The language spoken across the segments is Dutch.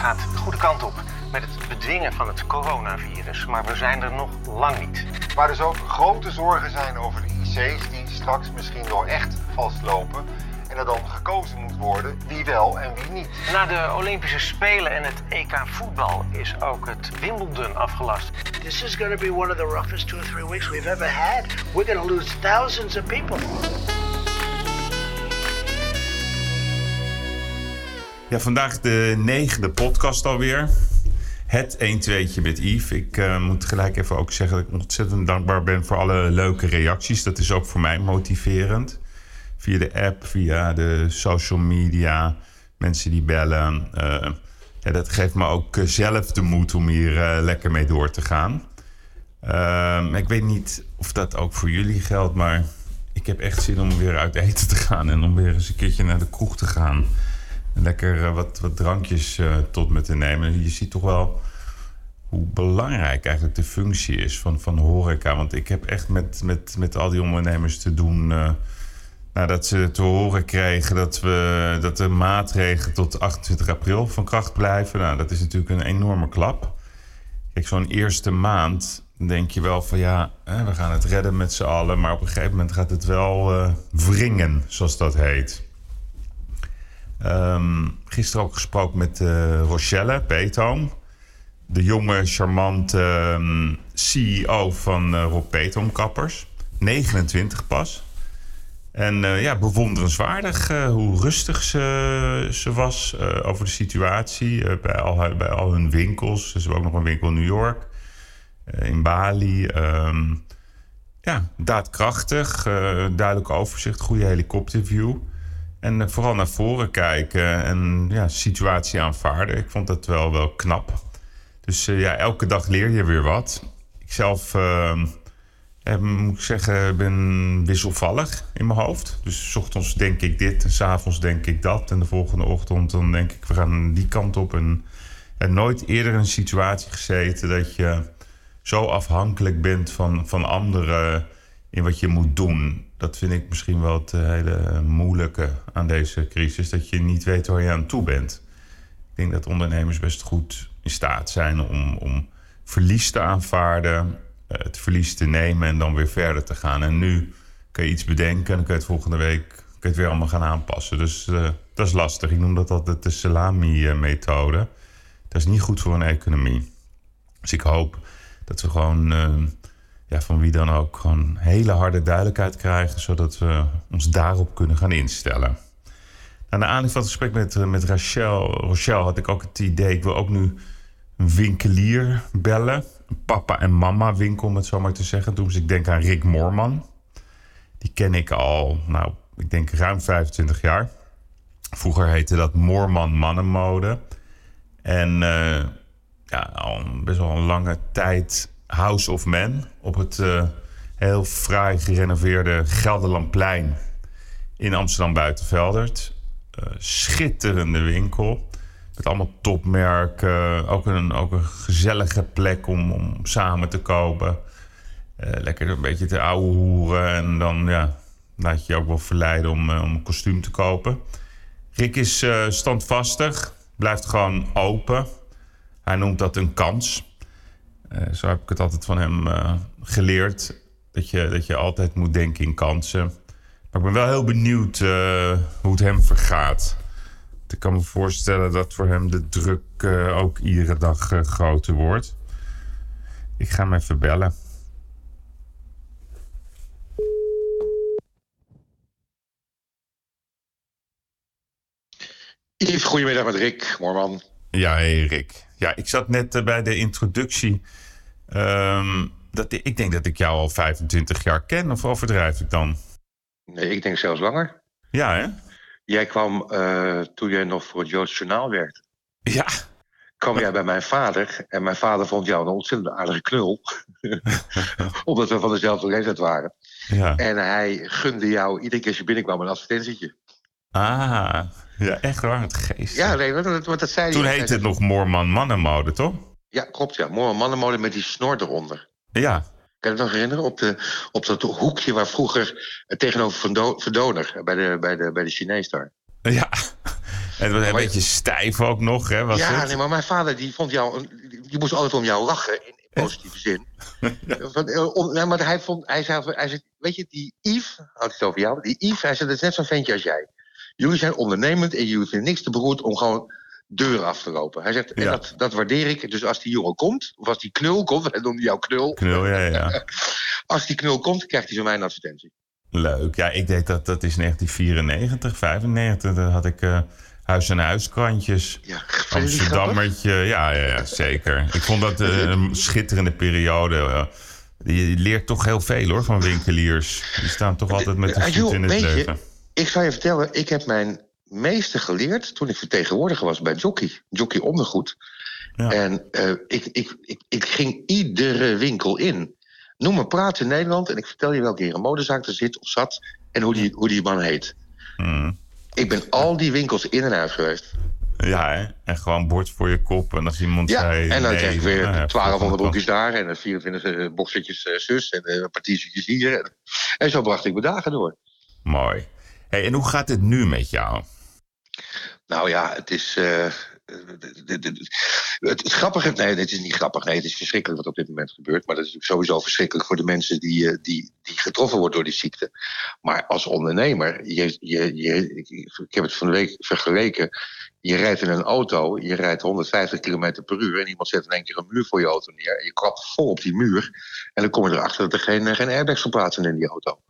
gaat de goede kant op met het bedwingen van het coronavirus. Maar we zijn er nog lang niet. Waar dus ook grote zorgen zijn over de IC's die straks misschien wel echt vastlopen. En er dan gekozen moet worden wie wel en wie niet. Na de Olympische Spelen en het EK voetbal is ook het Wimbledon afgelast. This is going to be one of the roughest two or three weeks we've ever had. We're going to lose thousands of people. Ja, vandaag de negende podcast alweer. Het 1-2'tje met Yves. Ik uh, moet gelijk even ook zeggen dat ik ontzettend dankbaar ben voor alle leuke reacties. Dat is ook voor mij motiverend. Via de app, via de social media, mensen die bellen. Uh, ja, dat geeft me ook zelf de moed om hier lekker mee door te gaan. Ehm, ik weet niet of dat ook voor jullie geldt, maar ik heb echt zin om weer uit eten te gaan en om weer eens een keertje naar de kroeg te gaan lekker uh, wat, wat drankjes uh, tot me te nemen. Je ziet toch wel hoe belangrijk eigenlijk de functie is van, van horeca. Want ik heb echt met, met, met al die ondernemers te doen. Uh, nadat ze te horen kregen dat, we, dat de maatregelen tot 28 april van kracht blijven. Nou, dat is natuurlijk een enorme klap. Kijk, zo'n eerste maand denk je wel van ja, hè, we gaan het redden met z'n allen. Maar op een gegeven moment gaat het wel wringen, zoals dat heet. Um, gisteren ook gesproken met uh, Rochelle Peetoom. De jonge, charmante um, CEO van uh, Rob Peetoom Kappers. 29 pas. En uh, ja, bewonderenswaardig hoe rustig ze, ze was over de situatie. bij, al, bij al hun winkels. Ze hebben ook nog een winkel in New York. in Bali. Um, ja, daadkrachtig. duidelijk overzicht. Goede helikopterview. En eh, vooral naar voren kijken en ja, situatie aanvaarden. Ik vond dat wel, wel knap. Dus uh, ja, elke dag leer je weer wat. Ik zelf, uh, moet ik zeggen, ben wisselvallig in mijn hoofd. Dus s ochtends denk ik dit en s avonds denk ik dat. En de volgende ochtend dan denk ik, we gaan die kant op. En, en nooit eerder in een situatie gezeten dat je zo afhankelijk bent van, van anderen in wat je moet doen dat vind ik misschien wel het eh, hele moeilijke aan deze crisis. Dat je niet weet waar je aan toe bent. Ik denk dat ondernemers best goed in staat zijn om, om verlies te aanvaarden, eh, het verlies te nemen en dan weer verder te gaan. En nu kun je iets bedenken en dan kun je het volgende week kun je het weer allemaal gaan aanpassen. Dus dat is lastig. Ik noem dat altijd de salami-methode. Dat is niet goed voor een economie. Dus ik hoop dat we gewoon ja, van wie dan ook gewoon hele harde duidelijkheid krijgen, zodat we ons daarop kunnen gaan instellen. Na de aanleiding van het gesprek met, eh, met Rachel, Rochelle had ik ook het idee, ik wil ook nu een winkelier bellen. Papa en mama winkel, om het zo maar te zeggen. Toen moest ik denken aan Rick Moorman. Die ken ik al, nou, ik denk ruim 25 jaar. Vroeger heette dat Moorman Mannenmode. En uh, ja, al best wel een lange tijd House of Man op het uh, heel fraai gerenoveerde Gelderlandplein in Amsterdam Buitenveldert. Uh, schitterende winkel. Met allemaal topmerken. Ook een, ook een gezellige plek om, om samen te kopen. Uh, lekker een beetje te ouwe hoeren. En dan ja, laat je je ook wel verleiden om, om een kostuum te kopen. Rick is standvastig. Blijft gewoon open. Hij noemt dat een kans. Uh, zo heb ik het altijd van hem uh, geleerd. Dat je, dat je altijd moet denken in kansen. Maar ik ben wel heel benieuwd uh, hoe het hem vergaat. Ik kan me voorstellen dat voor hem de druk ook iedere dag groter wordt. Ik ga hem even bellen. Yves, goedemiddag met Rick Moorman. Ja, hey Rick. Ja, ik zat net bij de introductie Um, dat, ik denk dat ik jou al 25 jaar ken, of overdrijf ik dan? Nee, ik denk zelfs langer. Ja, hè? Jij kwam uh, toen jij nog voor het Joods Journaal werkte. Ja. Kwam jij bij mijn vader en mijn vader vond jou een ontzettend aardige knul. Omdat we van dezelfde leeftijd waren. Ja. En hij gunde jou iedere keer als je binnenkwam een advertentietje. Ah, ja, echt waar, het geest. Ja, nee, wat dat zei Toen heette het nog Moorman Mannenmode, toch? Ja, klopt ja. Mooie mannenmode met die snor eronder. Ja. Kan je het nog herinneren? Op, de, op dat hoekje waar vroeger tegenover Verdoner, bij de, bij de, bij de Chinees daar. Ja. het was een beetje stijf ook nog, hè? Was ja, het? nee, maar mijn vader die vond jou, die moest altijd om jou lachen in, in positieve zin. Van, eh, om- maar hij vond, hij zei, hij zei, weet je, die Yves, had het over jou, die Yves, hij zei, dat is net zo'n ventje als jij. Jullie zijn ondernemend en jullie vinden niks te beroerd om gewoon deuren af te lopen. Hij zegt, en Ja. dat, dat waardeer ik. Dus als die jongen komt, of als die knul komt, wij noemen jou knul. Knul, ja, ja. Als die knul komt, krijgt hij zo mijn advertentie. Leuk. Ja, ik deed dat, dat is 1994, 95. Daar had ik eh huis- en huiskrantjes. Ja? Amsterdammertje, ja, ja, ja, zeker. Ik vond dat eh, een schitterende periode. eh. Je leert toch heel veel hoor van winkeliers. Die staan toch altijd met de voet in het je, leven. Ik zal je vertellen, ik heb mijn meeste geleerd toen ik vertegenwoordiger was bij Jockey. Jockey ondergoed. Ja. En eh, ik, ik, ik, ik ging iedere winkel in. Noem een praat in Nederland en ik vertel je welke hier een modezaak er zit of zat en hoe die, hoe die man heet. Hmm. Ik ben al die winkels in en uit geweest. Ja, hè? en gewoon bord voor je kop. En als iemand Ja, zei... en dan nee, kreeg ik weer nou ja, 1200 broekjes daar en 24 eh, eh, zus en een partiertjes hier. En, en zo bracht ik mijn dagen door. Mooi. Hey, en hoe gaat het nu met jou? Nou ja, het is. eh, het, grappige. Nee, het is niet grappig. Nee, het is verschrikkelijk wat op dit moment gebeurt. Maar dat is natuurlijk sowieso verschrikkelijk voor de mensen die, eh, die, die getroffen worden door die ziekte. Maar als ondernemer, je, je, je, ik heb het van de week vergeleken. Je rijdt in een auto, je rijdt 150 km per uur en iemand zet in één keer een muur voor je auto neer. En je klapt vol op die muur. En dan kom je erachter dat er geen, geen airbags verplaatsen in die auto.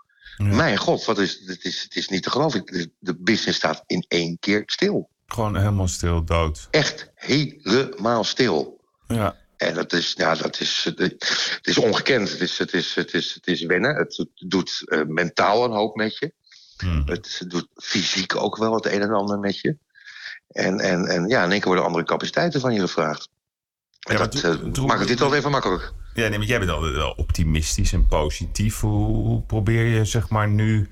Ja. Mijn god, wat is, het, is, het is niet te geloven. De- business staat in één keer stil Gewoon helemaal stil, dood. echt helemaal stil. Ja. En dat is, ja, dat is, het is ongekend. Het is, het is, het is, het is wennen. Het doet eh, mentaal een hoop met je. Hm. Het doet fysiek ook wel het een en ander met je. En, en, en ja, in één keer worden andere capaciteiten van je gevraagd. En Ja, dat eh, maakt het dit al even makkelijk. Ja, nee, maar jij bent altijd wel optimistisch en positief. Hoe, probeer je zeg maar nu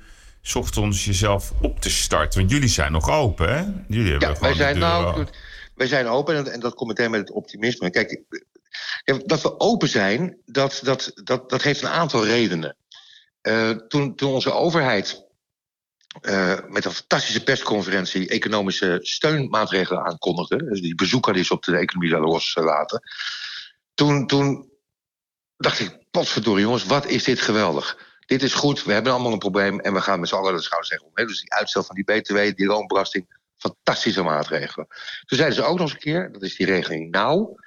ochtends jezelf op te starten? Want jullie zijn nog open, hè? Jullie hebben Ja, wij de zijn, deur nou, wij zijn open en, en dat komt meteen met het optimisme. Kijk, dat we open zijn, dat, dat, dat, dat heeft een aantal redenen. Eh, toen, toen onze overheid eh, met een fantastische persconferentie economische steunmaatregelen aankondigde, dus die bezoeker ze op de economie zouden loslaten, toen, toen dacht ik, potverdorie jongens, wat is dit geweldig. Dit is goed, we hebben allemaal een probleem en we gaan met z'n allen de schouders. Hè? Dus die uitstel van die BTW, die loonbelasting, fantastische maatregelen. Toen zeiden ze ook nog eens een keer, dat is die regeling nou.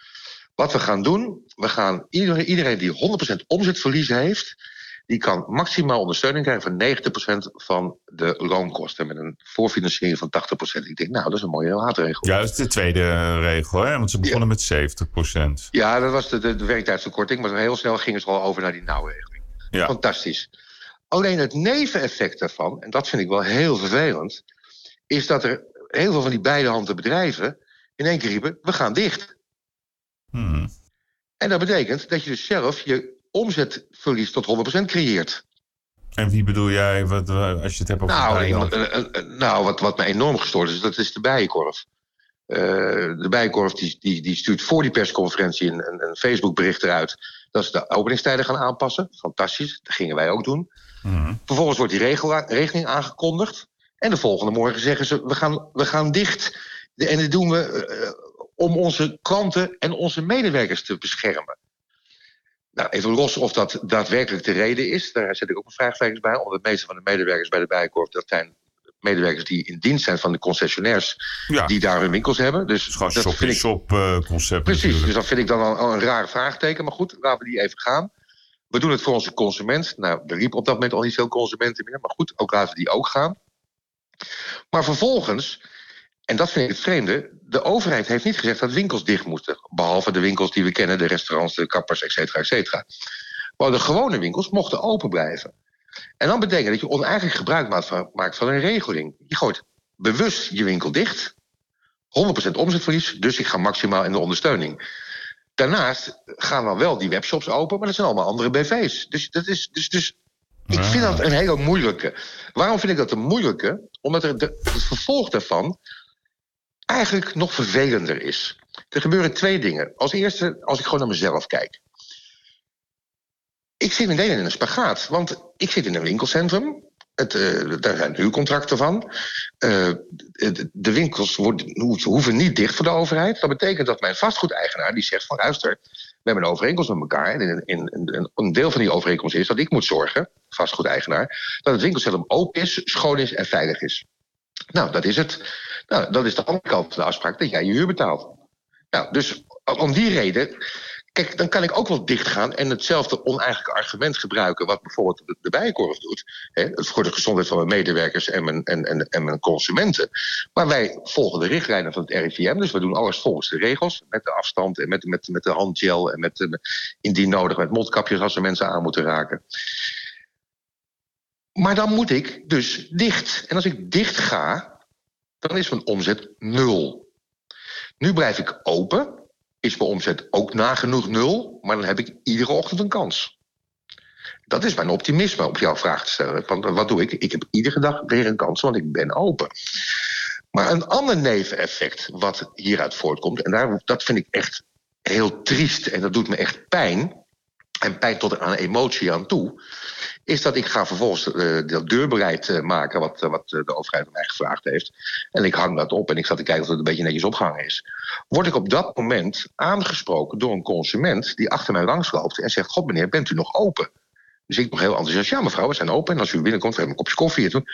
Wat we gaan doen, we gaan iedereen, iedereen die 100% omzetverlies heeft, die kan maximaal ondersteuning krijgen van 90% van de loonkosten. Met een voorfinanciering van 80%. Ik denk, nou, dat is een mooie maatregel. Ja, dat is de tweede regel, hè? Want ze begonnen met 70 procent. Ja, dat was de, de, de werktijdsverkorting. Maar heel snel gingen ze al over naar die nauwregeling. Ja. Fantastisch. Alleen het neveneffect daarvan, en dat vind ik wel heel vervelend, is dat er heel veel van die beide handen bedrijven in één keer riepen: we gaan dicht. Hm. En dat betekent dat je dus zelf je omzetverlies tot 100% creëert. En wie bedoel jij, wat, als je het hebt over Nou, nou wat, wat me enorm gestoord is, dat is de bijenkorf. Eh, de bijenkorf die, die, die stuurt voor die persconferentie een, een, een Facebook-bericht eruit dat ze de openingstijden gaan aanpassen. Fantastisch, dat gingen wij ook doen. Hm. Vervolgens wordt die regel, regeling aangekondigd. En de volgende morgen zeggen ze: we gaan, we gaan dicht. En dat doen we eh, om onze klanten en onze medewerkers te beschermen. Nou, even los of dat daadwerkelijk de reden is. Daar zet ik ook een vraagtekens bij. Omdat de meeste van de medewerkers bij de Bijenkorf... dat zijn medewerkers die in dienst zijn van de concessionairs... Ja, die daar hun winkels hebben. Dus het is gewoon dat vind ik shop-in-shop eh, concept Precies, dus dat vind ik dan al, al een raar vraagteken. Maar goed, laten we die even gaan. We doen het voor onze consument. Nou, er liepen op dat moment al niet veel consumenten meer. Maar goed, ook laten we die ook gaan. Maar vervolgens, en dat vind ik het vreemde... de overheid heeft niet gezegd dat winkels dicht moeten. Behalve de winkels die we kennen, de restaurants, de kappers, et cetera, et cetera. Maar de gewone winkels mochten open blijven. En dan betekent dat je oneigenlijk gebruik maakt van, een regeling. Je gooit bewust je winkel dicht... 100% omzetverlies, dus ik ga maximaal in de ondersteuning. Daarnaast gaan dan wel die webshops open, maar dat zijn allemaal andere BV's. Dus, dat is, dus, dus ik vind dat een hele moeilijke. Waarom vind ik dat een moeilijke? Omdat er de, het vervolg daarvan eigenlijk nog vervelender is. Er gebeuren twee dingen. Als eerste, als ik gewoon naar mezelf kijk. Ik zit in Nederland in een spagaat, want ik zit in een winkelcentrum. Het, uh, daar zijn huurcontracten van. Uh, de winkels worden, hoeven niet dicht voor de overheid. Dat betekent dat mijn vastgoedeigenaar die zegt van luister, we hebben een overeenkomst met elkaar. En in, een deel van die overeenkomst is dat ik moet zorgen, vastgoedeigenaar, dat het winkelcentrum open is, schoon is en veilig is. Nou, dat is het. Nou, dat is de andere kant van de afspraak, dat jij je huur betaalt. Nou, dus om die reden Kijk, dan kan ik ook wel dichtgaan en hetzelfde oneigenlijke argument gebruiken... wat bijvoorbeeld de, de Bijenkorf doet. Hè, voor de gezondheid van mijn medewerkers en mijn, en, en, en mijn consumenten. Maar wij volgen de richtlijnen van het RIVM. Dus we doen alles volgens de regels. Met de afstand en met, met, met de handgel en met, indien nodig met mondkapjes als er mensen aan moeten raken. Maar dan moet ik dus dicht. En als ik dicht ga, dan is mijn omzet nul. Nu blijf ik open is mijn omzet ook nagenoeg nul, maar dan heb ik iedere ochtend een kans. Dat is mijn optimisme om jouw vraag te stellen. Want wat doe ik? Ik heb iedere dag weer een kans, want ik ben open. Maar een ander neveneffect wat hieruit voortkomt, en daar, dat vind ik echt heel triest en dat doet me echt pijn, en pijn tot aan emotie aan toe, is dat ik ga vervolgens uh, dat deurbeleid uh, maken wat, uh, wat de overheid mij gevraagd heeft. En ik hang dat op en ik zat te kijken of het een beetje netjes opgehangen is. Word ik op dat moment aangesproken door een consument die achter mij langsloopt en zegt: God meneer, bent u nog open? Dus ik nog heel enthousiast, ja mevrouw, we zijn open. En als u binnenkomt, we hebben een kopje koffie doen.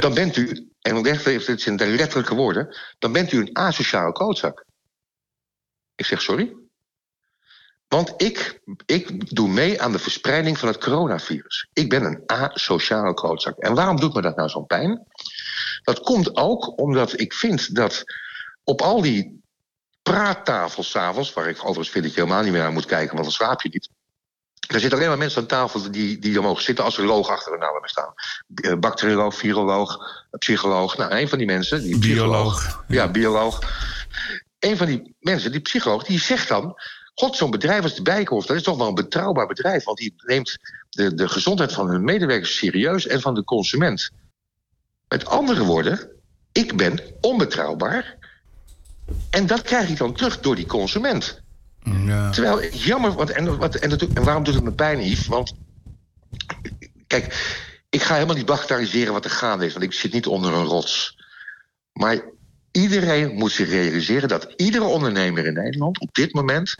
Dan bent u, en het in de letterlijke woorden, dan bent u een asociale klootzak. Ik zeg sorry? Want ik, ik doe mee aan de verspreiding van het coronavirus. Ik ben een asociale klootzak. En waarom doet me dat nou zo'n pijn? Dat komt ook omdat ik vind dat op al die praattafels s'avonds... waar ik overigens vind dat je helemaal niet meer naar moet kijken... want dan slaap je niet... Er zitten alleen maar mensen aan tafel die, die er mogen zitten als er loog achter hun naam hebben staan. Bacterioloog, viroloog, psycholoog. Nou, een van die mensen, die bioloog. Ja, bioloog. Een van die mensen, die psycholoog, die zegt dan... God, zo'n bedrijf als de Bijkorf, dat is toch wel een betrouwbaar bedrijf. Want die neemt de, de gezondheid van hun medewerkers serieus en van de consument. Met andere woorden, ik ben onbetrouwbaar. En dat krijg ik dan terug door die consument. Ja. Terwijl, jammer, want, en, wat, en, en waarom doet het me pijn, Yves? Want, kijk, ik ga helemaal niet bagatelliseren wat er gaande is, want ik zit niet onder een rots. Maar Iedereen moet zich realiseren dat iedere ondernemer in Nederland op dit moment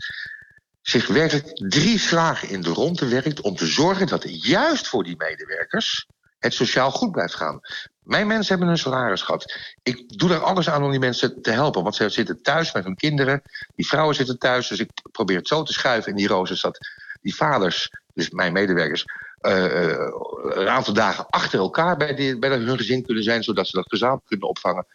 zich werkelijk drie slagen in de ronde werkt om te zorgen dat juist voor die medewerkers het sociaal goed blijft gaan. Mijn mensen hebben een salaris gehad. Ik doe er alles aan om die mensen te helpen. Want ze zitten thuis met hun kinderen. Die vrouwen zitten thuis. Dus ik probeer het zo te schuiven in die roosters dat die vaders, dus mijn medewerkers, uh, een aantal dagen achter elkaar bij, bij hun gezin kunnen zijn, zodat ze dat gezamenlijk kunnen opvangen.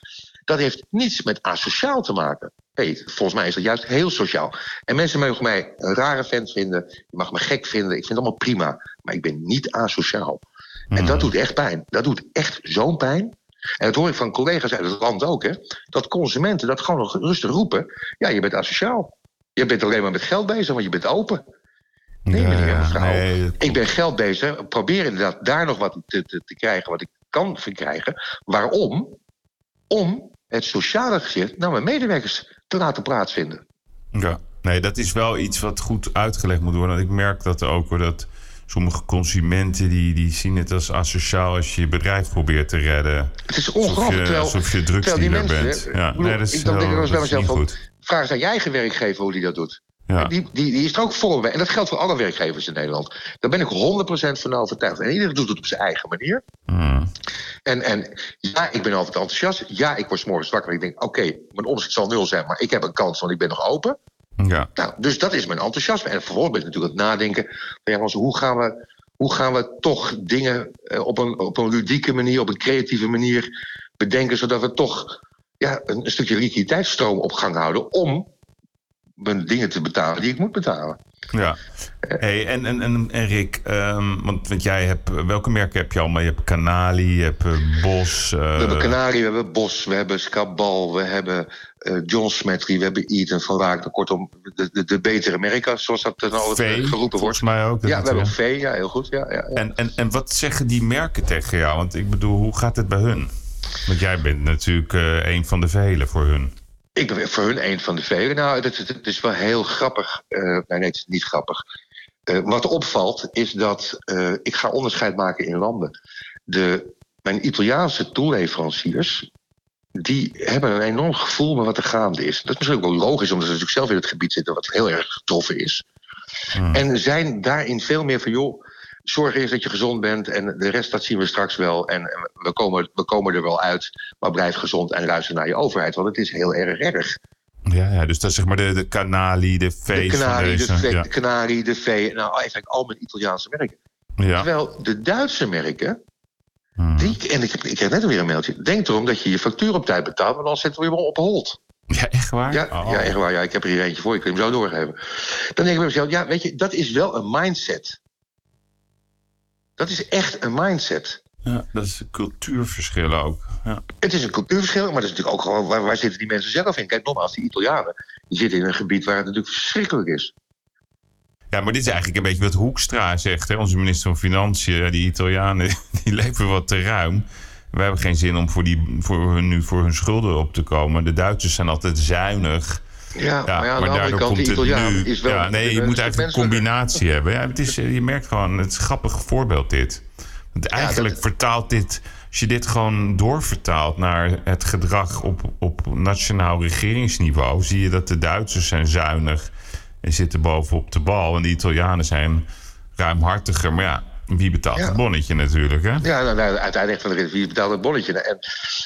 Dat heeft niets met asociaal te maken. Hey, volgens mij is dat juist heel sociaal. En mensen mogen mij een rare vent vinden. Je mag me gek vinden. Ik vind het allemaal prima. Maar ik ben niet asociaal. En dat hmm. doet echt pijn. Dat doet echt zo'n pijn. En dat hoor ik van collega's uit het land ook. Hè, dat consumenten dat gewoon nog rustig roepen. Ja, je bent asociaal. Je bent alleen maar met geld bezig, want je bent open. Nee, meneer, mevrouw. Ik ben geld bezig. Probeer inderdaad daar nog wat te, te, te krijgen wat ik kan verkrijgen. Waarom? Om het sociale gezicht naar mijn medewerkers te laten plaatsvinden. Ja, nee, dat is wel iets wat goed uitgelegd moet worden. Ik merk dat ook dat sommige consumenten die, die zien het als asociaal als je je bedrijf probeert te redden. Het is ongelooflijk. Alsof je, drugsdealer bent. Ja, nee, dat is, ik dan denk ik bij mezelf goed. Vraag eens aan je eigen werkgever hoe die dat doet. Ja. Die, die, die is er ook voor. En dat geldt voor alle werkgevers in Nederland. Daar ben ik 100% van overtuigd. En iedereen doet het op zijn eigen manier. Hmm. En, en ja, ik ben altijd enthousiast. Ja, ik word morgens wakker en ik denk... oké, mijn omzet zal nul zijn, maar ik heb een kans, want ik ben nog open. Ja. Nou, dus dat is mijn enthousiasme. En vervolgens ben ik natuurlijk aan het nadenken... Van, ja, hoe gaan we hoe gaan we toch dingen eh, op een, op een ludieke manier, op een creatieve manier bedenken, zodat we toch ja, een, een stukje liquiditeitsstroom op gang houden om mijn dingen te betalen die ik moet betalen. Ja. Hey, en, en, en, en Rick, um, want, want jij hebt, welke merken heb je allemaal? Je hebt Canali, je hebt uh, Bos. Uh... We hebben Canali, we hebben Bos, we hebben Scabal, we hebben uh, John Smetry, we hebben Eaton van Waak. Kortom, de, de, de betere merken, zoals dat dan altijd geroepen wordt. Volgens mij ook. Ja, we hebben V, ja, heel goed. Ja, ja, ja, En, en, en wat zeggen die merken tegen jou? Want ik bedoel, hoe gaat het bij hun? Want jij bent natuurlijk een van de velen voor hun. Ik ben voor hun een van de velen. Nou, het, het, is wel heel grappig. Uh, nee, het is niet grappig. Uh, wat opvalt is dat uh, ik ga onderscheid maken in landen. De mijn Italiaanse toeleveranciers, die hebben een enorm gevoel met wat er gaande is. Dat is misschien ook wel logisch, omdat ze natuurlijk zelf in het gebied zitten wat heel erg getroffen is. Hmm. En zijn daarin veel meer van, joh, zorg eerst dat je gezond bent en de rest dat zien we straks wel. En we komen, we komen er wel uit, maar blijf gezond en luister naar je overheid, want het is heel erg erg. Ja, ja, dus dat is zeg maar de, de Canali, de De V's van Canari, de. V, ja. de de V, nou eigenlijk al mijn Italiaanse merken. Ja. Terwijl de Duitse merken, Hmm. die, en ik, ik kreeg net weer een mailtje, denk erom dat je je factuur op tijd betaalt, want anders zetten we hem op hold. ja, echt waar? Ja, Oh. ja, echt waar. Ja, ik heb er hier eentje voor. Ik kan hem zo doorgeven. Dan denk ik bij mezelf, ja, weet je, dat is wel een mindset. Dat is echt een mindset. Ja, dat is een cultuurverschil ook. Ja. Het is een cultuurverschil, maar dat is natuurlijk ook gewoon... Waar, waar zitten die mensen zelf in? Kijk, nogmaals, die Italianen... die zitten in een gebied waar het natuurlijk verschrikkelijk is. ja, maar dit is eigenlijk een beetje wat Hoekstra zegt. Hè? Onze minister van Financiën, die Italianen, die leven wat te ruim. We hebben geen zin om voor, die, voor hun, nu voor hun schulden op te komen. De Duitsers zijn altijd zuinig. Ja, Ja, maar ja, aan maar de andere kant, het Italiaan nu. is wel... ja, nee, je moet eigenlijk een combinatie hebben. Ja, het is, je merkt gewoon, het is een grappig voorbeeld dit. Want eigenlijk dat- vertaalt dit, als je dit gewoon doorvertaalt naar het gedrag op, op nationaal regeringsniveau, zie je dat de Duitsers zijn zuinig en zitten bovenop de bal. En de Italianen zijn ruimhartiger. Maar ja, wie betaalt Ja. het bonnetje natuurlijk, hè? Ja, nou, nou, uiteindelijk van de rit, wie betaalt het bolletje? En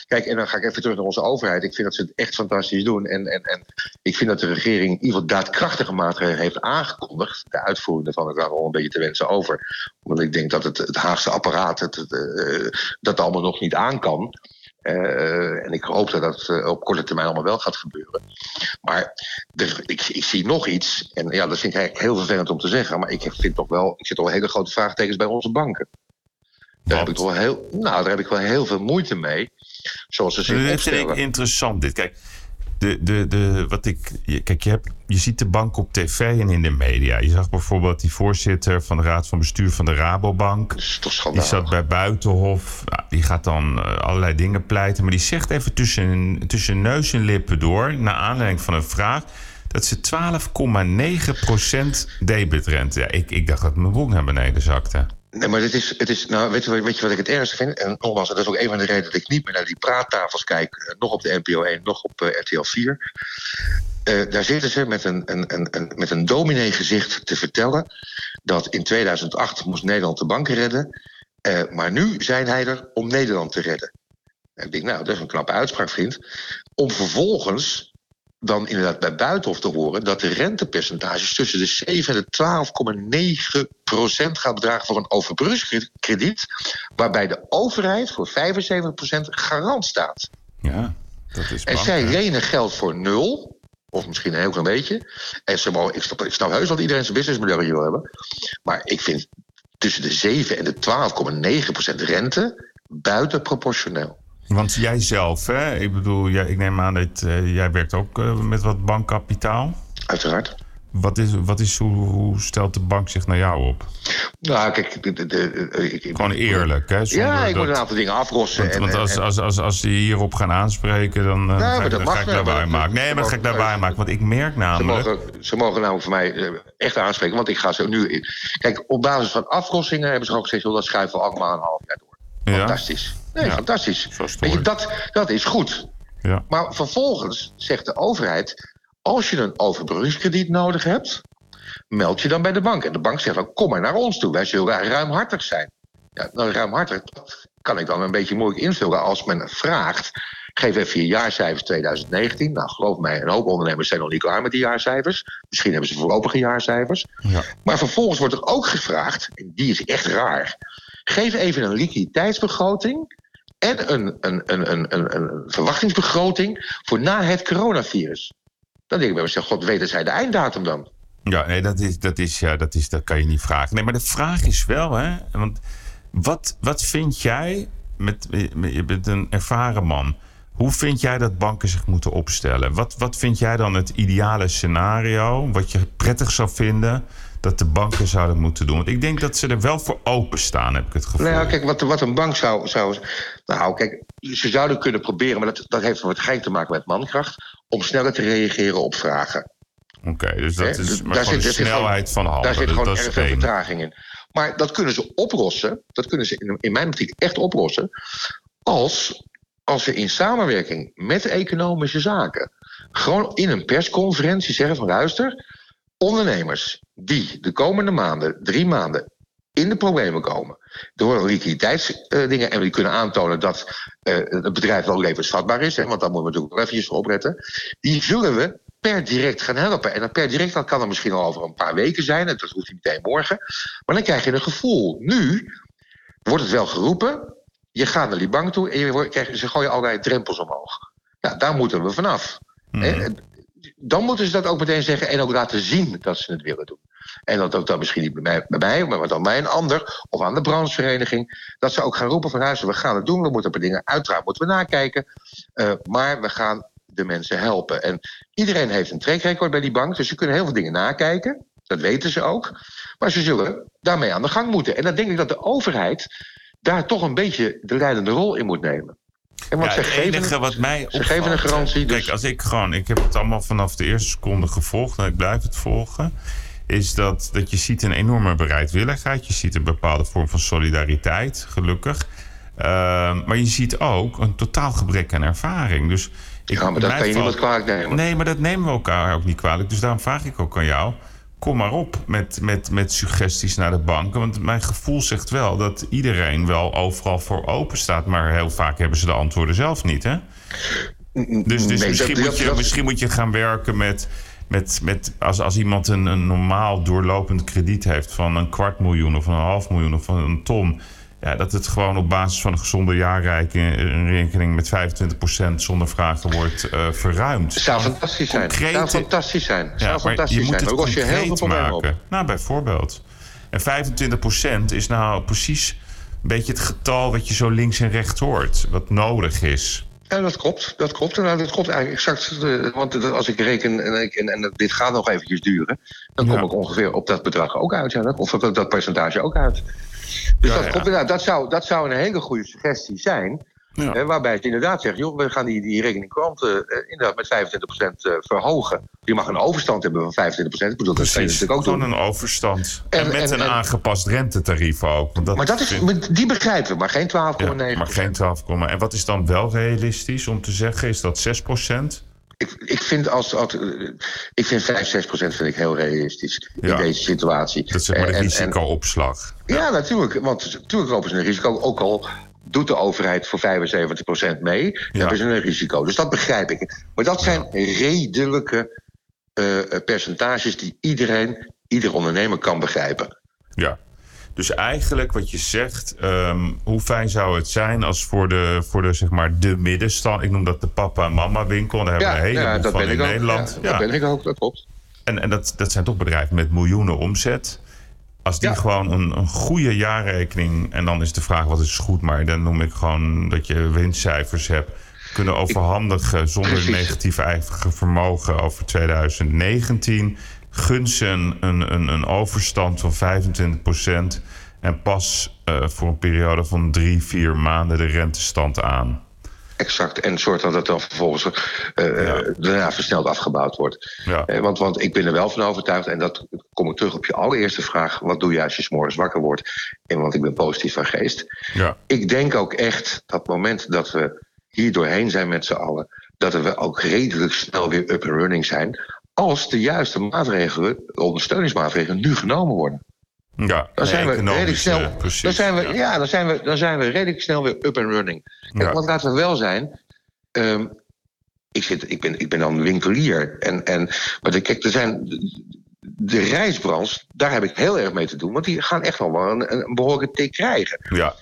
kijk, en dan ga ik even terug naar onze overheid. Ik vind dat ze het echt fantastisch doen. En, en, en ik vind dat de regering in ieder geval daadkrachtige maatregelen heeft aangekondigd. De uitvoering daarvan is daar al een beetje te wensen over. Want ik denk dat het, het Haagse apparaat het, het, eh, dat allemaal nog niet aan kan. Eh, en ik hoop dat dat eh, op korte termijn allemaal wel gaat gebeuren. Maar ik, ik zie nog iets. En ja, dat vind ik eigenlijk heel vervelend om te zeggen. Maar ik vind toch wel, ik zit wel hele grote vraagtekens bij onze banken. Daar heb, ik wel heel, nou, daar heb ik wel heel veel moeite mee. Zoals ze zich Dit vind ik opstellen. interessant. Dit. Kijk, de, de, de, wat ik, je- kijk je, hebt, je ziet de bank op tv en in de media. Je zag bijvoorbeeld die voorzitter van de raad van bestuur van de Rabobank. Dat is toch Die zat bij Buitenhof. Nou, die gaat dan eh, allerlei dingen pleiten. Maar die zegt even tussen, tussen neus en lippen door... naar aanleiding van een vraag... dat ze 12,9% debitrente... Ja, ik, ik dacht dat mijn broek naar beneden zakte. Nee, maar het is, het is nou, weet je, weet je wat ik het ergste vind? En nogmaals, dat is ook een van de redenen dat ik niet meer naar die praattafels kijk. eh, Nog op de NPO 1, nog op eh, RTL 4. Eh, daar zitten ze met een, een, een, met een dominee gezicht te vertellen... dat in 2008 moest Nederland de banken redden... maar nu zijn hij er om Nederland te redden. En ik denk, nou, dat is een knappe uitspraak, vriend. Om vervolgens dan inderdaad bij Buitenhof te horen... dat de rentepercentages tussen de 7 en de 12,9 procent gaat bedragen voor een overbrugskrediet... waarbij de overheid voor 75 procent garant staat. Ja, dat is En bang, zij lenen geld voor nul, of misschien een heel klein beetje. En ze mogen, ik, snap, ik snap heus dat iedereen zijn businessmodel hier wil hebben. Maar ik vind tussen de 7 en de 12,9 procent rente buitenproportioneel. Want jij zelf, hè? Ik bedoel, jij, ik neem aan dat eh, jij werkt ook eh, met wat bankkapitaal. Uiteraard. Wat is, wat is hoe, hoe stelt de bank zich naar jou op? Nou, kijk, de, de, de- ik, Gewoon eerlijk, hè? Ja, ik moet dat- een aantal dingen afrossen. Want, en, want als, en- als, als, als ze hierop gaan aanspreken, dan, eh, ga, ik, dat dan ga ik maar- maken. Nee, maar dan ga ik lawaai maken. Want ik merk Ze namelijk... mogen, ze mogen namelijk voor mij eh, echt aanspreken, want ik ga zo nu. Kijk, op basis van afrossingen hebben ze gewoon gezegd: dat schuiven we allemaal een half jaar door. Fantastisch. Nee, fantastisch. Weet je, dat, dat is goed. Ja. Maar vervolgens zegt de overheid: als je een overbruggingskrediet nodig hebt, meld je dan bij de bank. En de bank zegt dan: kom maar naar ons toe, wij zullen ruimhartig zijn. Ja, nou, ruimhartig, kan ik dan een beetje moeilijk invullen als men vraagt. Geef even je jaarcijfers 2019. Nou, geloof mij, een hoop ondernemers zijn nog niet klaar met die jaarcijfers. Misschien hebben ze voorlopige jaarcijfers. Ja. Maar vervolgens wordt er ook gevraagd, en die is echt raar. Geef even een liquiditeitsbegroting en een, een, een, een, verwachtingsbegroting voor na het coronavirus. Dan denk ik bij mezelf, god, weten zij de einddatum dan? Ja, nee, dat, is, dat, is, ja, dat, is, dat kan je niet vragen. Nee, maar de vraag is wel, hè. Want wat, wat vind jij... Met- je bent een ervaren man. Hoe vind jij dat banken zich moeten opstellen? Wat, wat vind jij dan het ideale scenario... wat je prettig zou vinden dat de banken zouden moeten doen? Want ik denk dat ze er wel voor openstaan, heb ik het gevoel. Nou kijk, wat, wat een bank zou, zou. Nou, kijk, ze zouden kunnen proberen, maar dat, dat heeft waarschijnlijk te maken met mankracht. om sneller te reageren op vragen. Oké, dus dat is Daar maar zit- de daar zit gewoon- snelheid van handelen. Daar zit gewoon dat erg veel vertraging in. Maar dat kunnen ze oplossen. Dat kunnen ze in, in mijn optiek echt oplossen. Als, als we in samenwerking met de economische zaken. gewoon in een persconferentie zeggen: van luister. Ondernemers die de komende maanden, drie maanden, in de problemen komen. Door liquiditeitsdingen. en die kunnen aantonen dat uh, het bedrijf wel levensvatbaar is. Hè, want daar moeten we natuurlijk wel eventjes voor opletten. Die zullen we per direct gaan helpen. En dat per direct dat kan er misschien al over een paar weken zijn. Dat hoeft niet meteen morgen. Maar dan krijg je een gevoel. Nu wordt het wel geroepen. Je gaat naar die bank toe en je krijgt, ze gooien allerlei drempels omhoog. Ja, daar moeten we vanaf. Mm. Dan moeten ze dat ook meteen zeggen en ook laten zien dat ze het willen doen. En dat ook dan misschien niet bij mij, maar dan bij een ander of aan de branchevereniging. Dat ze ook gaan roepen van huizen, we gaan het doen, we moeten op dingen uiteraard moeten we nakijken. Uh, maar we gaan de mensen helpen. En iedereen heeft een trackrecord bij die bank, dus ze kunnen heel veel dingen nakijken. Dat weten ze ook. Maar ze zullen daarmee aan de gang moeten. En dan denk ik dat de overheid daar toch een beetje de leidende rol in moet nemen. En ja, het enige wat mij Ze geven een garantie. Dus... Kijk, als ik gewoon... Ik heb het allemaal vanaf de eerste seconde gevolgd... en ik blijf het volgen is dat, dat je ziet een enorme bereidwilligheid. Je ziet een bepaalde vorm van solidariteit, gelukkig. Uh, maar je ziet ook een totaal gebrek aan ervaring. Dus ik, ja, maar dat kan je niemand kwalijk nemen. Nee, maar dat nemen we elkaar ook niet kwalijk. Dus daarom vraag ik ook aan jou. Kom maar op met, met, met suggesties naar de banken. Want mijn gevoel zegt wel dat iedereen wel overal voor open staat. Maar heel vaak hebben ze de antwoorden zelf niet, hè? Dus, dus misschien, moet je, misschien moet je gaan werken met met, met als, als iemand een, een normaal doorlopend krediet heeft van een kwart miljoen of een half miljoen of van een ton. Ja, dat het gewoon op basis van een gezonde jaarrekening met 25% zonder vragen wordt uh, verruimd. Zou fantastisch zijn. Concrete... Zou fantastisch zijn. Zou ja, fantastisch je moet zijn. het concreet je heel veel maken. Op. Nou, bijvoorbeeld. En 25% is nou precies een beetje het getal wat je zo links en rechts hoort. Wat nodig is. Ja, dat klopt. Dat klopt. Nou, dat klopt eigenlijk exact. want als ik reken en, ik, en, en, dit gaat nog eventjes duren, dan kom ik ongeveer op dat bedrag ook uit. Ja, of dat, dat percentage ook uit. Dus dat, nou, dat, zou, dat zou een hele goede suggestie zijn. Ja. waarbij ze inderdaad zegt, joh, we gaan die, die rekening klanten uh, inderdaad met 25% uh, verhogen. Je mag een overstand hebben van 25%. Ik bedoel, dat is natuurlijk ook doen. een overstand. En, met een aangepast rentetarief ook. Want dat maar dat is, die begrijpen we, maar geen 12,9%. maar geen 12, en wat is dan wel realistisch om te zeggen? Is dat 6%? Ik, ik, vind als, als, ik vind 5, 6 procent vind ik heel realistisch in deze situatie. Dat is maar de risicoopslag. Ja. ja, natuurlijk. Want natuurlijk lopen ze een risico. Ook al doet de overheid voor 75% mee, dan hebben ze een risico. Dus dat begrijp ik. Maar dat zijn redelijke uh, percentages die iedereen, ieder ondernemer kan begrijpen. Ja. Dus eigenlijk wat je zegt, um, hoe fijn zou het zijn als voor de, voor de, zeg maar, de middenstand, ik noem dat de papa en mama winkel, daar hebben we een heleboel dat van ben in ik Nederland. Ook, ja, Dat ben ik ook, dat klopt. En, en dat, dat zijn toch bedrijven met miljoenen omzet. Als die gewoon een, een, goede jaarrekening. En dan is de vraag wat is goed. Maar dan noem ik gewoon dat je winstcijfers hebt. Kunnen overhandigen zonder negatief eigen vermogen over 2019. Gun ze een, een, een overstand van 25%. En pas uh, voor een periode van drie, vier maanden de rentestand aan. Exact. En zorg dat het dan vervolgens uh, ja. daarna versneld afgebouwd wordt. Ja. Uh, want, want ik ben er wel van overtuigd, en dat kom ik terug op je allereerste vraag: wat doe je als je s'morgens wakker wordt? En want ik ben positief van geest. Ja. Ik denk ook echt dat het moment dat we hier doorheen zijn met z'n allen, dat we ook redelijk snel weer up and running zijn. Als de juiste maatregelen, ondersteuningsmaatregelen, nu genomen worden. Ja, dan zijn we redelijk snel. Precies, dan zijn we, ja. ja. dan, zijn we, dan zijn we redelijk snel weer up and running. Kijk, ja. Want laten we wel zijn. Um, ik, zit, ik, ben, ik ben dan winkelier. En, en, maar de, kijk, er zijn. De reisbranche, daar heb ik heel erg mee te doen. Want die gaan echt wel een, een behoorlijke tik krijgen. Ja.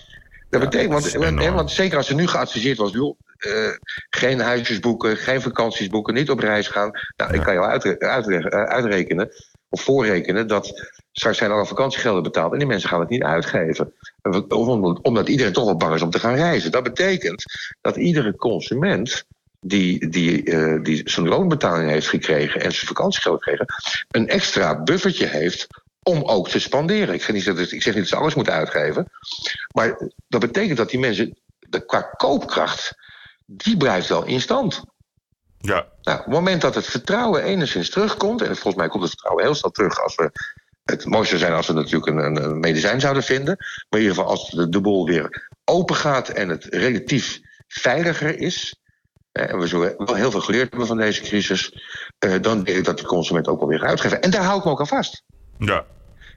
Dat betekent, want, want, want, zeker als er nu geadviseerd was, joh, uh, geen huisjes boeken, geen vakanties boeken, niet op reis gaan. Nou, ik kan je uit, uit, uitrekenen of voorrekenen dat straks zijn alle vakantiegelden betaald en die mensen gaan het niet uitgeven. Of omdat iedereen toch wel bang is om te gaan reizen. Dat betekent dat iedere consument die, die, uh, die zijn loonbetaling heeft gekregen en zijn vakantiegeld gekregen, een extra buffertje heeft om ook te spanderen. Ik zeg niet dat, ik zeg niet dat ze alles moeten uitgeven. Maar dat betekent dat die mensen de, qua koopkracht, die blijft wel in stand. Ja. Nou, op het moment dat het vertrouwen enigszins terugkomt, en volgens mij komt het vertrouwen heel snel terug als we Het mooiste zou zijn als we natuurlijk een, een, medicijn zouden vinden. Maar in ieder geval als de, de boel weer open gaat en het relatief veiliger is. En we zullen wel heel veel geleerd hebben van deze crisis. eh, dan denk ik dat de consument ook wel weer gaat uitgeven. En daar hou ik me ook aan vast. Ja.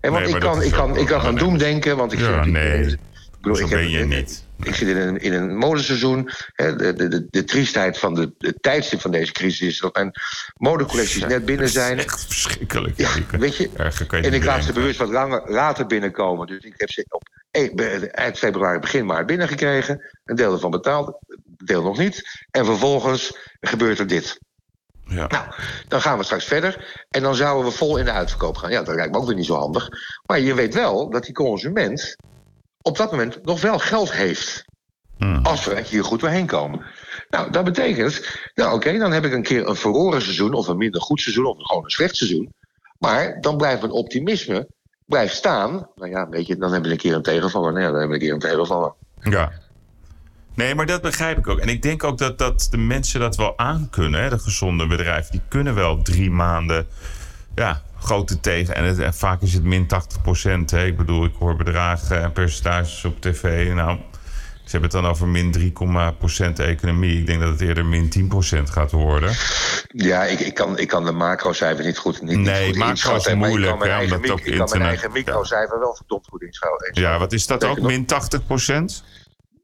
En want Nee, ik, kan, ik, kan, ik kan gaan doemdenken. Want ik Ja, nee. ik bedoel, Zo ik heb- ben je niet. Ik zit in een, in een modeseizoen. Hè, de, de, de, de triestheid van de, de tijdstip van deze crisis is dat mijn modecollecties net binnen zijn. Echt verschrikkelijk. Ja, weet je, En ik laat ze bewust wat langer, later binnenkomen. Dus ik heb ze op e- eind februari, begin maart binnengekregen. Een deel ervan betaald, een deel nog niet. En vervolgens gebeurt er dit. Ja. Nou, dan gaan we straks verder. En dan zouden we vol in de uitverkoop gaan. Ja, dat lijkt me ook weer niet zo handig. Maar je weet wel dat die consument op dat moment nog wel geld heeft. Hmm. Als we hier goed doorheen komen. Nou, dat betekent, nou oké, dan heb ik een keer een verloren seizoen... of een minder goed seizoen, of gewoon een slecht seizoen. Maar dan blijft mijn optimisme blijft staan. Nou ja, weet je, dan hebben we een keer een tegenvaller. Nou ja, dan hebben we een keer een tegenvaller. Ja. Nee, maar dat begrijp ik ook. En ik denk ook dat, dat de mensen dat wel aankunnen. Hè? De gezonde bedrijven, die kunnen wel drie maanden ja, grote tegen. En, het, en vaak is het min 80 procent. Ik bedoel, ik hoor bedragen en percentages op tv. Nou, ze hebben het dan over min 3, procent economie. Ik denk dat het eerder min 10 procent gaat worden. Ja, ik, ik, kan, ik kan de macrocijfer niet goed, niet, Nee, macro is inschatten, maar moeilijk, Ik kan mijn hè, eigen, microcijfer wel verdomd goed inschatten. Ja, wat is dat ook? Min 80 procent?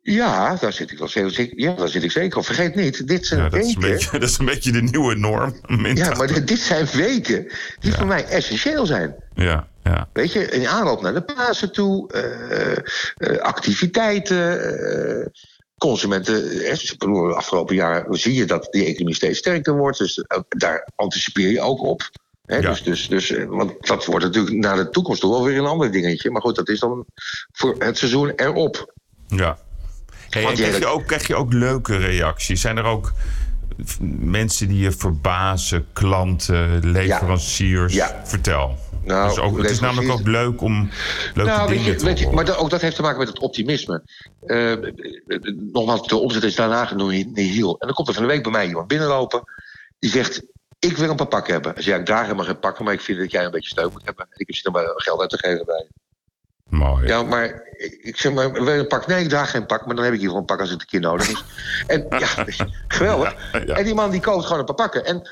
Ja, daar zit ik wel zeker. Ja, daar zit ik zeker op. Vergeet niet, dit zijn Ja, dat, is een weken. beetje, dat is een beetje de nieuwe norm. Ja, 80. maar dit- dit zijn weken die voor mij essentieel zijn. Ja, ja. Weet je, in aanloop naar de Pasen toe, eh, eh, activiteiten, eh, consumenten. ik bedoel, de afgelopen jaren zie je dat die economie steeds sterker wordt. Dus daar anticipeer je ook op. Ja. dus, dus, dus, want dat wordt natuurlijk naar de toekomst toch wel weer een ander dingetje. Maar goed, dat is dan voor het seizoen erop. Ja. Hey, en krijg, je ook, krijg je ook leuke reacties? Zijn er ook mensen die je verbazen, klanten, leveranciers? Ja. Vertel. Nou, Dus ook, het is namelijk ook leuk om leuke Nou, dingen je, te weet je, maar dat, ook dat heeft te maken met het optimisme. Eh, nogmaals, de omzet is daarna genoemd heel. En dan komt er van de week bij mij iemand binnenlopen. Die zegt, ik wil een paar pakken hebben. Hij ja, ik draag helemaal geen pakken, maar ik vind dat jij een beetje steun moet hebben. En ik heb zin om eh, geld uit te geven bij. Mooi. Ja, maar ik zeg maar, wil je een pak? Nee, ik draag geen pak, maar dan heb ik hier gewoon een pak als het een keer nodig is. En ja, geweldig. Ja. En die man die koopt gewoon een paar pakken. En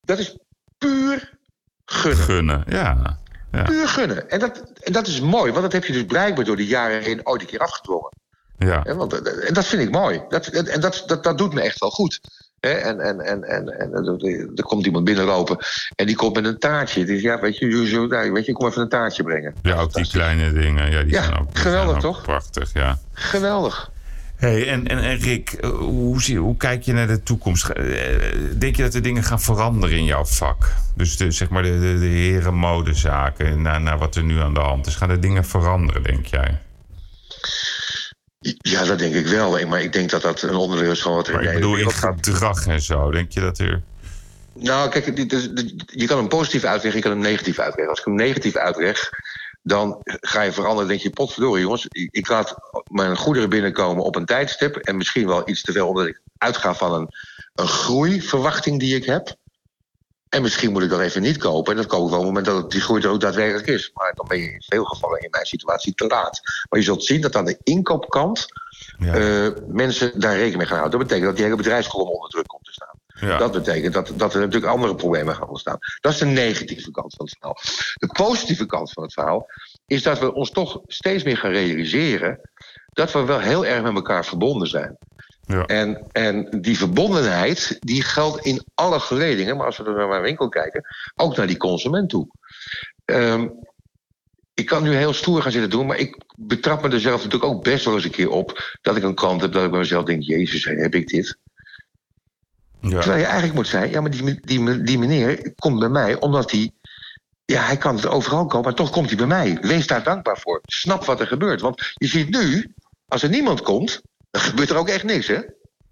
dat is puur gunnen. Gunnen, ja. ja. Puur gunnen. En dat, en dat is mooi, want dat heb je dus blijkbaar door de jaren heen ooit een keer afgedwongen. ja. Hè, want, eh, en dat vind ik mooi. Dat, en dat, dat, dat doet me echt wel goed. Hè, en en, en, en, en er- komt iemand binnenlopen en die komt met een taartje. Dus ja, weet je, weet je ik kom even een taartje brengen. Ja, ook die kleine dingen. Ja, die Ja, zijn ook, die geweldig, zijn ook toch? Prachtig, ja. Geweldig. Hey, en, en, en Rick, eh, hoe, zie, hoe kijk je naar de toekomst? Eh, Denk je dat er dingen gaan veranderen in jouw vak? Dus de, zeg maar de, de, de herenmodezaken, naar, naar wat er nu aan de hand is. Gaan er dingen veranderen, denk jij? Ja, dat denk ik wel. Maar ik denk dat dat een onderdeel is van wat er Maar ik bedoel in gedrag en zo. Denk je dat er... Nou, kijk, dit- je kan hem positief uitleggen, je kan hem negatief uitleggen. Als ik hem negatief uitleg, dan ga je veranderen. Denk je, potverdorie jongens, ik ik laat mijn goederen binnenkomen op een tijdstip... en misschien wel iets te veel, omdat ik uitga van een, een groeiverwachting die ik heb. En misschien moet ik dat even niet kopen. En dat koop ik wel op het moment dat die groei er ook daadwerkelijk is. Maar dan ben je in veel gevallen in mijn situatie te laat. Maar je zult zien dat aan de inkoopkant Ja, eh, mensen daar rekening mee gaan houden. Dat betekent dat die hele bedrijfskolom onder druk komt te staan. ja. Dat betekent dat, dat er natuurlijk andere problemen gaan ontstaan. Dat is de negatieve kant van het verhaal. De positieve kant van het verhaal is dat we ons toch steeds meer gaan realiseren dat we wel heel erg met elkaar verbonden zijn. Ja. En, en die verbondenheid die geldt in alle geledingen, maar als we naar mijn winkel kijken, ook naar die consument toe. Ehm, ik kan nu heel stoer gaan zitten doen, maar ik betrap me er zelf natuurlijk ook best wel eens een keer op dat ik een klant heb dat ik bij mezelf denk: Jezus, heb ik dit? ja. Terwijl je eigenlijk moet zeggen, ja, maar die, die, die meneer komt bij mij omdat hij... Ja, hij kan het overal komen, maar toch komt hij bij mij. Wees daar dankbaar voor. Snap wat er gebeurt. Want je ziet nu, als er niemand komt, gebeurt er ook echt niks, hè?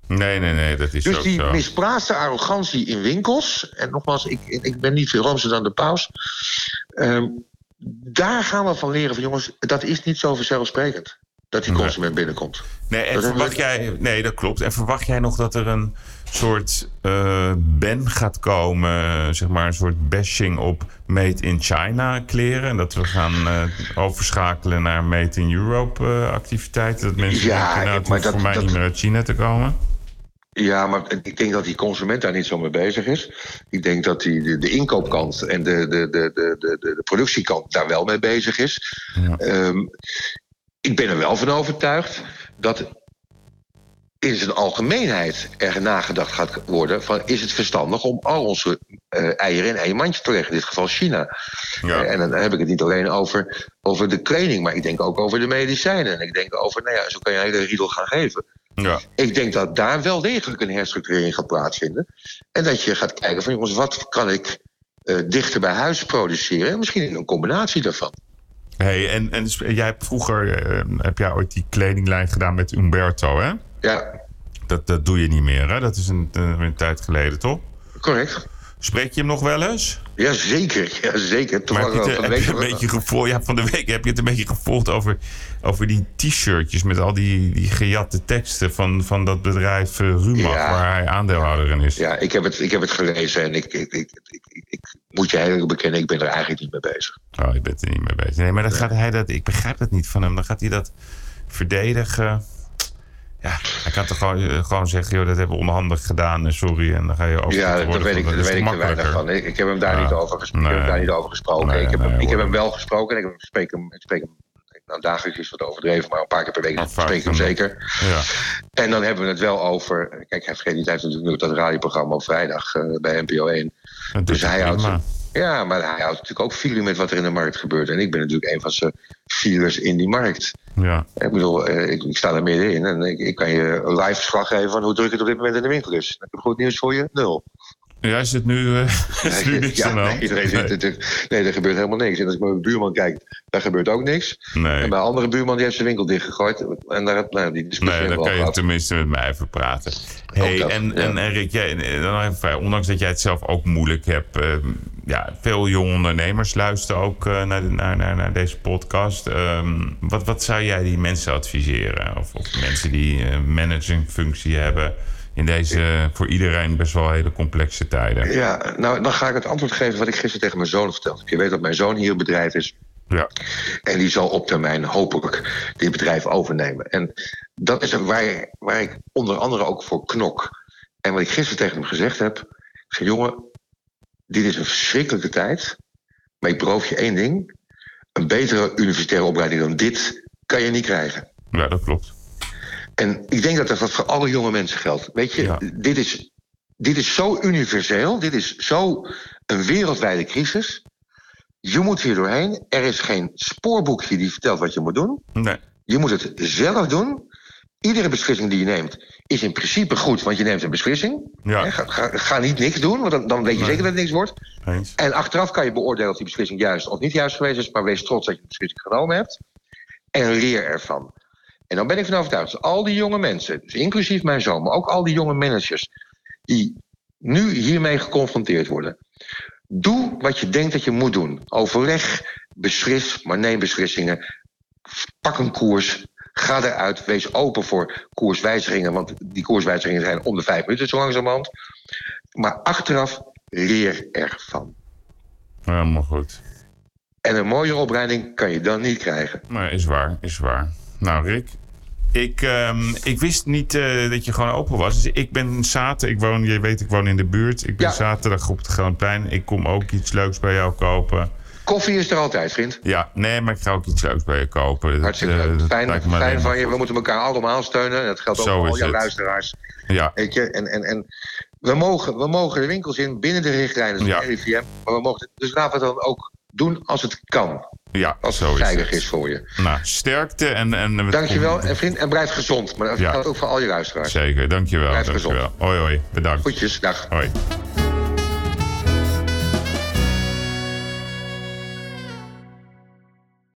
Nee, nee, nee, dat is Dus die zo. misplaatste arrogantie in winkels... en nogmaals, ik, ik ben niet veel roomser dan de paus... ehm, daar gaan we van leren van jongens, dat is niet zo vanzelfsprekend. dat die consument binnenkomt. Nee, en Dat verwacht jij, nee, dat klopt. En verwacht jij nog dat er een soort eh ban gaat komen, zeg maar een soort bashing op Made in China kleren? En dat we gaan eh, overschakelen naar Made in Europe eh, activiteiten? Dat mensen Ja, denken, nou, het maar hoeft dat- voor mij dat- niet meer uit China te komen? Ja, maar ik denk dat die consument daar niet zo mee bezig is. Ik denk dat die, de, de inkoopkant en de, de, de, de, de, de productiekant daar wel mee bezig is. Ja. Ehm, ik ben er wel van overtuigd dat in zijn algemeenheid er nagedacht gaat worden... van is het verstandig om al onze eh, eieren in één mandje te leggen. In dit geval China. Ja. Eh, en dan heb ik het niet alleen over, over de kleding... maar ik denk ook over de medicijnen. En ik denk over, nou ja, zo kan je een hele riedel gaan geven. Ja. Ik denk dat daar wel degelijk een herstructurering gaat plaatsvinden. En dat je gaat kijken van jongens, wat kan ik eh, dichter bij huis produceren? En misschien in een combinatie daarvan. Hey, en, en jij hebt vroeger, heb jij ooit die kledinglijn gedaan met Umberto, hè? Ja, Dat, dat doe je niet meer, hè? Dat is een, eh, een tijd geleden, toch? correct. Spreek je hem nog wel eens? Ja, zeker. Ja, zeker. Maar Toevallig heb je, het, heb je een beetje gevolgd? Ja, van de week heb je het een beetje gevolgd over, over die t-shirtjes met al die, die gejatte teksten van, van dat bedrijf eh, Rumach, Ja. waar hij aandeelhouder in is. Ja, ik heb het, ik heb het gelezen en ik, ik, ik, ik, ik, ik moet je heel eerlijk bekennen, ik ben er eigenlijk niet mee bezig. Oh, je bent er niet mee bezig. Nee, maar dan gaat hij dat, ik begrijp dat niet van hem. Dan gaat hij dat verdedigen. Ja, hij kan toch gewoon, eh, gewoon zeggen, joh, dat hebben we onhandig gedaan sorry. En dan ga je over. Ja, daar weet ik, daar weet ik te weinig van. Ik, ik heb hem daar, Ja. niet, over ges- ik heb daar niet over gesproken. Nee, ik heb, nee, hem, ik heb hem wel gesproken en ik spreek hem, ik spreek hem nou, dagelijks is wat overdreven, maar een paar keer per week spreek ik hem zeker. Ja, En dan hebben we het wel over. Kijk, hij vergeet niet, hij heeft natuurlijk nu dat radioprogramma op vrijdag eh, bij NPO 1. dat doet Dus hij hij houdt, prima. Ja, maar hij houdt natuurlijk ook filie met wat er in de markt gebeurt. En ik ben natuurlijk een van zijn filers in die markt. Ja. Ik bedoel, eh, ik, ik sta er middenin en ik, ik kan je een live verslag geven van hoe druk het op dit moment in de winkel is. Ik heb goed nieuws voor je, nul. Is het nu, eh, is er nu niks Ja, aan de hand? nee, dit- dit- nee, er gebeurt helemaal niks. En als ik naar mijn buurman kijk, daar gebeurt ook niks. Nee. En mijn andere buurman die heeft zijn winkel dichtgegooid. En daar, nou, die discussie Nee, dan kan je gehad. tenminste met mij even praten. Hey, dat, en, ja. en, en Rick, jij, dan nog even vrij, ondanks dat jij het zelf ook moeilijk hebt... eh, ja, veel jonge ondernemers luisteren ook eh, naar, naar, naar, naar deze podcast. Ehm, wat, wat zou jij die mensen adviseren? Of, of mensen die eh managingfunctie hebben... in deze voor iedereen best wel hele complexe tijden? Ja, nou, dan ga ik het antwoord geven wat ik gisteren tegen mijn zoon verteld heb. Je weet dat mijn zoon hier een bedrijf is. Ja, En die zal op termijn hopelijk dit bedrijf overnemen. En dat is waar, waar ik onder andere ook voor knok. En wat ik gisteren tegen hem gezegd heb. Ik zei, jongen, dit is een verschrikkelijke tijd. Maar ik beloof je één ding. Een betere universitaire opleiding dan dit kan je niet krijgen. ja dat klopt. En ik denk dat dat voor alle jonge mensen geldt. Weet je, Ja. dit, is, dit is zo universeel. Dit is zo een wereldwijde crisis. Je moet hier doorheen. Er is geen spoorboekje die vertelt wat je moet doen. Nee, Je moet het zelf doen. Iedere beslissing die je neemt is in principe goed, want je neemt een beslissing. Ja. Ga, ga, ga niet niks doen, want dan, dan weet je Nee. zeker dat het niks wordt. eens. En achteraf kan je beoordelen of die beslissing juist of niet juist geweest is, maar wees trots dat je de beslissing genomen hebt. En leer ervan. En dan ben ik van overtuigd dat al die jonge mensen, dus inclusief mijn zoon, maar ook al die jonge managers, die nu hiermee geconfronteerd worden. Doe wat je denkt dat je moet doen. Overleg, beslis, maar neem beslissingen. Pak een koers. Ga eruit. Wees open voor koerswijzigingen. Want die koerswijzigingen zijn om de vijf minuten zo langzamerhand. Maar achteraf leer ervan. Helemaal goed. En een mooie opleiding kan je dan niet krijgen. Maar is waar, is waar. Nou, Rick. Ik, ehm, ik wist niet eh, dat je gewoon open was. Dus ik ben zaterdag, ik woon, je weet, ik woon in de buurt. Ik ben Ja. zaterdag op het Groenplein. Ik kom ook iets leuks bij jou kopen. Koffie is er altijd, vriend. Ja, nee, maar ik ga ook iets leuks bij je kopen. Hartstikke eh, leuk. dat Fijn, fijn van je. We moeten elkaar allemaal steunen. Dat geldt ook Zo voor al jouw luisteraars. Ja, Weet je? En, en, en we, mogen, we mogen de winkels in binnen de richtlijnen van Ja. de RIVM. Maar we mogen, dus laten we dan ook doen als het kan. ja Als zo het is veilig is voor je. Nou, sterkte en... en we- Dankjewel en vriend. En blijf gezond. Maar dat Ja. geldt ook voor al je luisteraars. Zeker, dankjewel. Blijf dankjewel. Hoi, hoi. Bedankt. Goedjes, dag. Hoi.